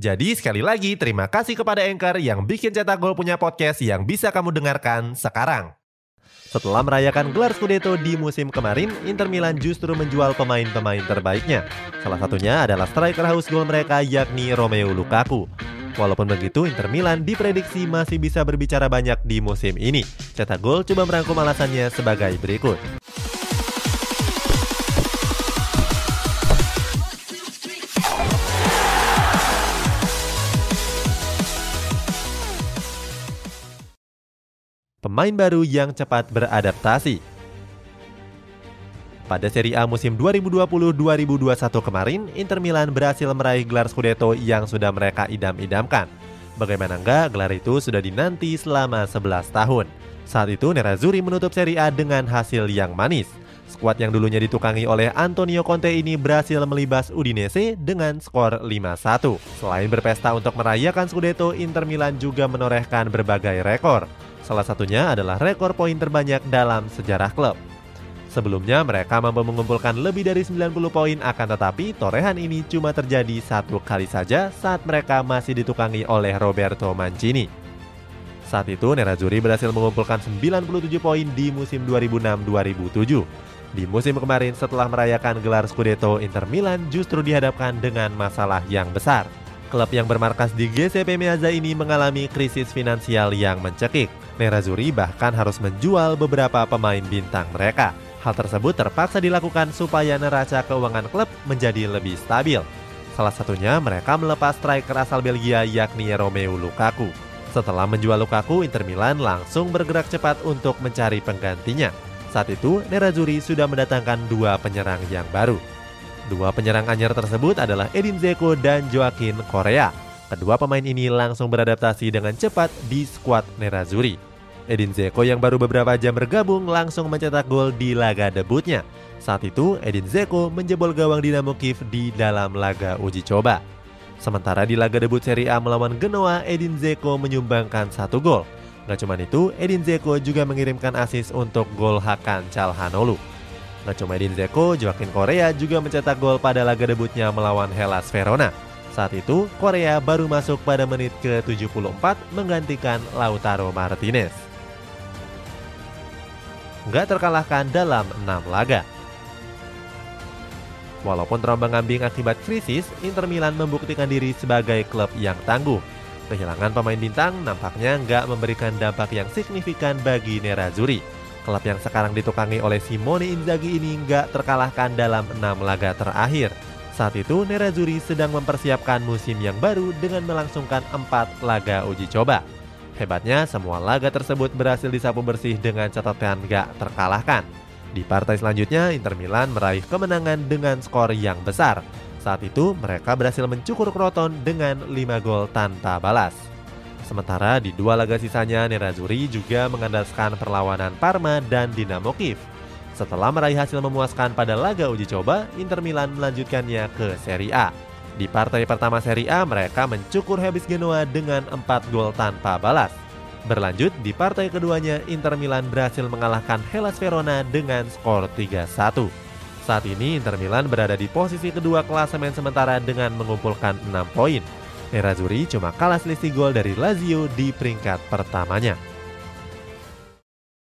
Jadi sekali lagi terima kasih kepada Anchor yang bikin Cetak Gol punya podcast yang bisa kamu dengarkan sekarang. Setelah merayakan gelar Scudetto di musim kemarin, Inter Milan justru menjual pemain-pemain terbaiknya. Salah satunya adalah striker haus gol mereka yakni Romeo Lukaku. Walaupun begitu, Inter Milan diprediksi masih bisa berbicara banyak di musim ini. Cetak Gol coba merangkum alasannya sebagai berikut. Pemain baru yang cepat beradaptasi. Pada Serie A musim 2020-2021 kemarin, Inter Milan berhasil meraih gelar Scudetto yang sudah mereka idam-idamkan. Bagaimana enggak, gelar itu sudah dinanti selama 11 tahun. Saat itu Nerazzurri menutup Serie A dengan hasil yang manis. Skuad yang dulunya ditukangi oleh Antonio Conte ini berhasil melibas Udinese dengan skor 5-1. Selain berpesta untuk merayakan Scudetto, Inter Milan juga menorehkan berbagai rekor. Salah satunya adalah rekor poin terbanyak dalam sejarah klub. Sebelumnya mereka mampu mengumpulkan lebih dari 90 poin akan tetapi torehan ini cuma terjadi satu kali saja saat mereka masih ditukangi oleh Roberto Mancini. Saat itu Nerazzurri berhasil mengumpulkan 97 poin di musim 2006-2007. Di musim kemarin setelah merayakan gelar Scudetto, Inter Milan justru dihadapkan dengan masalah yang besar. Klub yang bermarkas di GCP Meazza ini mengalami krisis finansial yang mencekik. Nerazzurri bahkan harus menjual beberapa pemain bintang mereka. Hal tersebut terpaksa dilakukan supaya neraca keuangan klub menjadi lebih stabil. Salah satunya mereka melepas striker asal Belgia yakni Romeo Lukaku. Setelah menjual Lukaku, Inter Milan langsung bergerak cepat untuk mencari penggantinya. Saat itu, Nerazzurri sudah mendatangkan dua penyerang yang baru. Dua penyerang anyar tersebut adalah Edin Zeko dan Joaquin Korea. Kedua pemain ini langsung beradaptasi dengan cepat di skuad Nerazzurri. Edin Zeko yang baru beberapa jam bergabung langsung mencetak gol di laga debutnya. Saat itu, Edin Zeko menjebol gawang Dinamo Kiev di dalam laga uji coba. Sementara di laga debut Serie A melawan Genoa, Edin Zeko menyumbangkan satu gol. Gak cuma itu, Edin Zeko juga mengirimkan asis untuk gol Hakan Calhanoglu. Gak cuma Edin Zeko, Joaquin Korea juga mencetak gol pada laga debutnya melawan Hellas Verona. Saat itu, Korea baru masuk pada menit ke-74 menggantikan Lautaro Martinez. Gak terkalahkan dalam 6 laga. Walaupun terombang ambing akibat krisis, Inter Milan membuktikan diri sebagai klub yang tangguh. Kehilangan pemain bintang nampaknya nggak memberikan dampak yang signifikan bagi Nerazzurri. Klub yang sekarang ditukangi oleh Simone Inzaghi ini nggak terkalahkan dalam enam laga terakhir. Saat itu Nerazzurri sedang mempersiapkan musim yang baru dengan melangsungkan empat laga uji coba. Hebatnya semua laga tersebut berhasil disapu bersih dengan catatan nggak terkalahkan. Di partai selanjutnya Inter Milan meraih kemenangan dengan skor yang besar. Saat itu mereka berhasil mencukur Kroton dengan 5 gol tanpa balas. Sementara di dua laga sisanya Nerazzurri juga mengandalkan perlawanan Parma dan Dinamo Kiev. Setelah meraih hasil memuaskan pada laga uji coba, Inter Milan melanjutkannya ke Serie A. Di partai pertama Serie A, mereka mencukur habis Genoa dengan 4 gol tanpa balas. Berlanjut, di partai keduanya, Inter Milan berhasil mengalahkan Hellas Verona dengan skor 3-1. Saat ini, Inter Milan berada di posisi kedua klasemen sementara dengan mengumpulkan 6 poin. Nerazzurri cuma kalah selisih gol dari Lazio di peringkat pertamanya.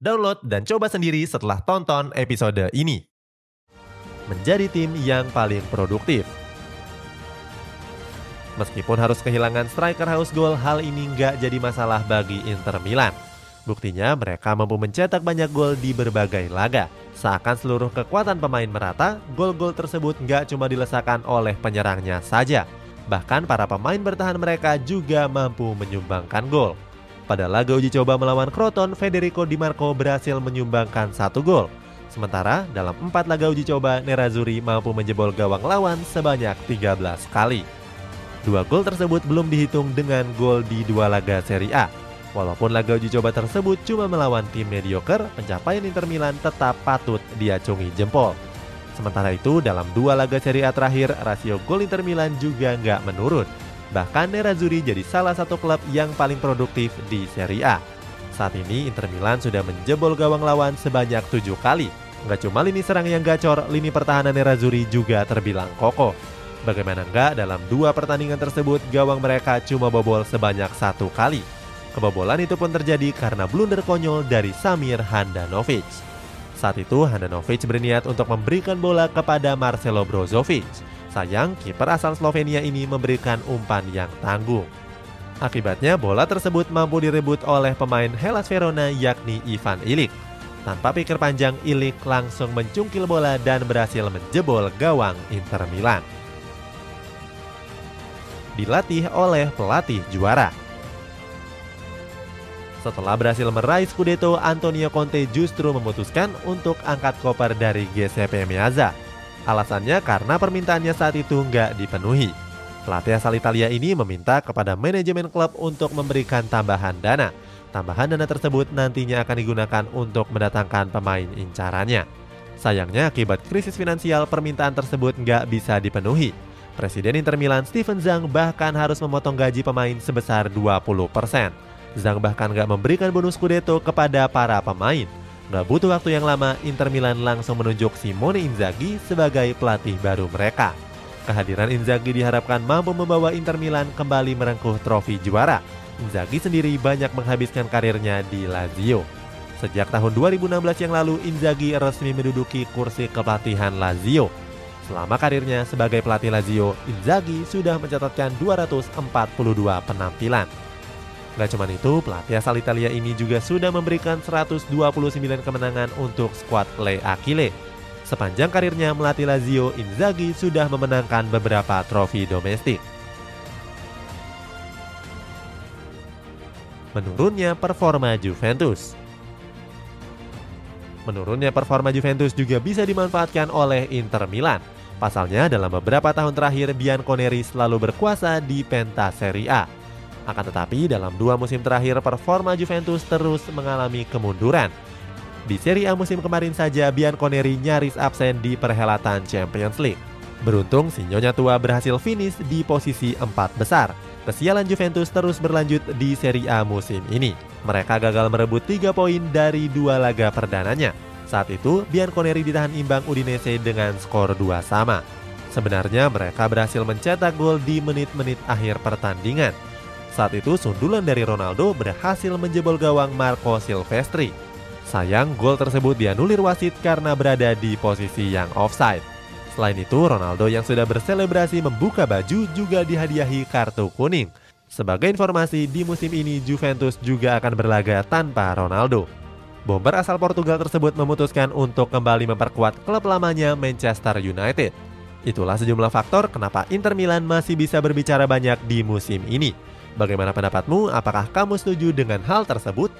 Download dan coba sendiri setelah tonton episode ini. Menjadi tim yang paling produktif. Meskipun harus kehilangan striker haus gol, hal ini nggak jadi masalah bagi Inter Milan. Buktinya mereka mampu mencetak banyak gol di berbagai laga. Seakan seluruh kekuatan pemain merata, gol-gol tersebut nggak cuma dilesakan oleh penyerangnya saja. Bahkan para pemain bertahan mereka juga mampu menyumbangkan gol. Pada laga uji coba melawan Croton, Federico Di Marco berhasil menyumbangkan satu gol. Sementara dalam empat laga uji coba, Nerazzurri mampu menjebol gawang lawan sebanyak 13 kali. Dua gol tersebut belum dihitung dengan gol di dua laga Serie A. Walaupun laga uji coba tersebut cuma melawan tim mediocre, pencapaian Inter Milan tetap patut diacungi jempol. Sementara itu, dalam dua laga Serie A terakhir, rasio gol Inter Milan juga nggak menurun. Bahkan Nerazzurri jadi salah satu klub yang paling produktif di Serie A. Saat ini Inter Milan sudah menjebol gawang lawan sebanyak tujuh kali. Nggak cuma lini serang yang gacor, lini pertahanan Nerazzurri juga terbilang kokoh. Bagaimana enggak dalam dua pertandingan tersebut gawang mereka cuma bobol sebanyak satu kali. Kebobolan itu pun terjadi karena blunder konyol dari Samir Handanovic. Saat itu Handanovic berniat untuk memberikan bola kepada Marcelo Brozovic. Sayang, kiper asal Slovenia ini memberikan umpan yang tanggung. Akibatnya bola tersebut mampu direbut oleh pemain Hellas Verona yakni Ivan Ilik. Tanpa pikir panjang, Ilik langsung mencungkil bola dan berhasil menjebol gawang Inter Milan dilatih oleh pelatih juara. Setelah berhasil meraih Scudetto, Antonio Conte justru memutuskan untuk angkat koper dari GCP Meazza. Alasannya karena permintaannya saat itu nggak dipenuhi. Pelatih asal Italia ini meminta kepada manajemen klub untuk memberikan tambahan dana. Tambahan dana tersebut nantinya akan digunakan untuk mendatangkan pemain incarannya. Sayangnya akibat krisis finansial permintaan tersebut nggak bisa dipenuhi. Presiden Inter Milan Steven Zhang bahkan harus memotong gaji pemain sebesar 20%. Zhang bahkan gak memberikan bonus Scudetto kepada para pemain. Gak butuh waktu yang lama, Inter Milan langsung menunjuk Simone Inzaghi sebagai pelatih baru mereka. Kehadiran Inzaghi diharapkan mampu membawa Inter Milan kembali merengkuh trofi juara. Inzaghi sendiri banyak menghabiskan karirnya di Lazio. Sejak tahun 2016 yang lalu, Inzaghi resmi menduduki kursi kepelatihan Lazio Selama karirnya sebagai pelatih Lazio, Inzaghi sudah mencatatkan 242 penampilan. Gak cuma itu, pelatih asal Italia ini juga sudah memberikan 129 kemenangan untuk skuad Le Aquile. Sepanjang karirnya melatih Lazio, Inzaghi sudah memenangkan beberapa trofi domestik. Menurunnya performa Juventus Menurunnya performa Juventus juga bisa dimanfaatkan oleh Inter Milan Pasalnya, dalam beberapa tahun terakhir Bianconeri selalu berkuasa di Penta Serie A. Akan tetapi, dalam dua musim terakhir performa Juventus terus mengalami kemunduran. Di Serie A musim kemarin saja, Bianconeri nyaris absen di perhelatan Champions League. Beruntung, si Nyonya Tua berhasil finish di posisi empat besar. Kesialan Juventus terus berlanjut di Serie A musim ini. Mereka gagal merebut tiga poin dari dua laga perdananya. Saat itu, Bianconeri ditahan imbang Udinese dengan skor 2 sama. Sebenarnya mereka berhasil mencetak gol di menit-menit akhir pertandingan. Saat itu sundulan dari Ronaldo berhasil menjebol gawang Marco Silvestri. Sayang gol tersebut dianulir wasit karena berada di posisi yang offside. Selain itu, Ronaldo yang sudah berselebrasi membuka baju juga dihadiahi kartu kuning. Sebagai informasi, di musim ini Juventus juga akan berlaga tanpa Ronaldo. Bomber asal Portugal tersebut memutuskan untuk kembali memperkuat klub lamanya Manchester United. Itulah sejumlah faktor kenapa Inter Milan masih bisa berbicara banyak di musim ini. Bagaimana pendapatmu? Apakah kamu setuju dengan hal tersebut?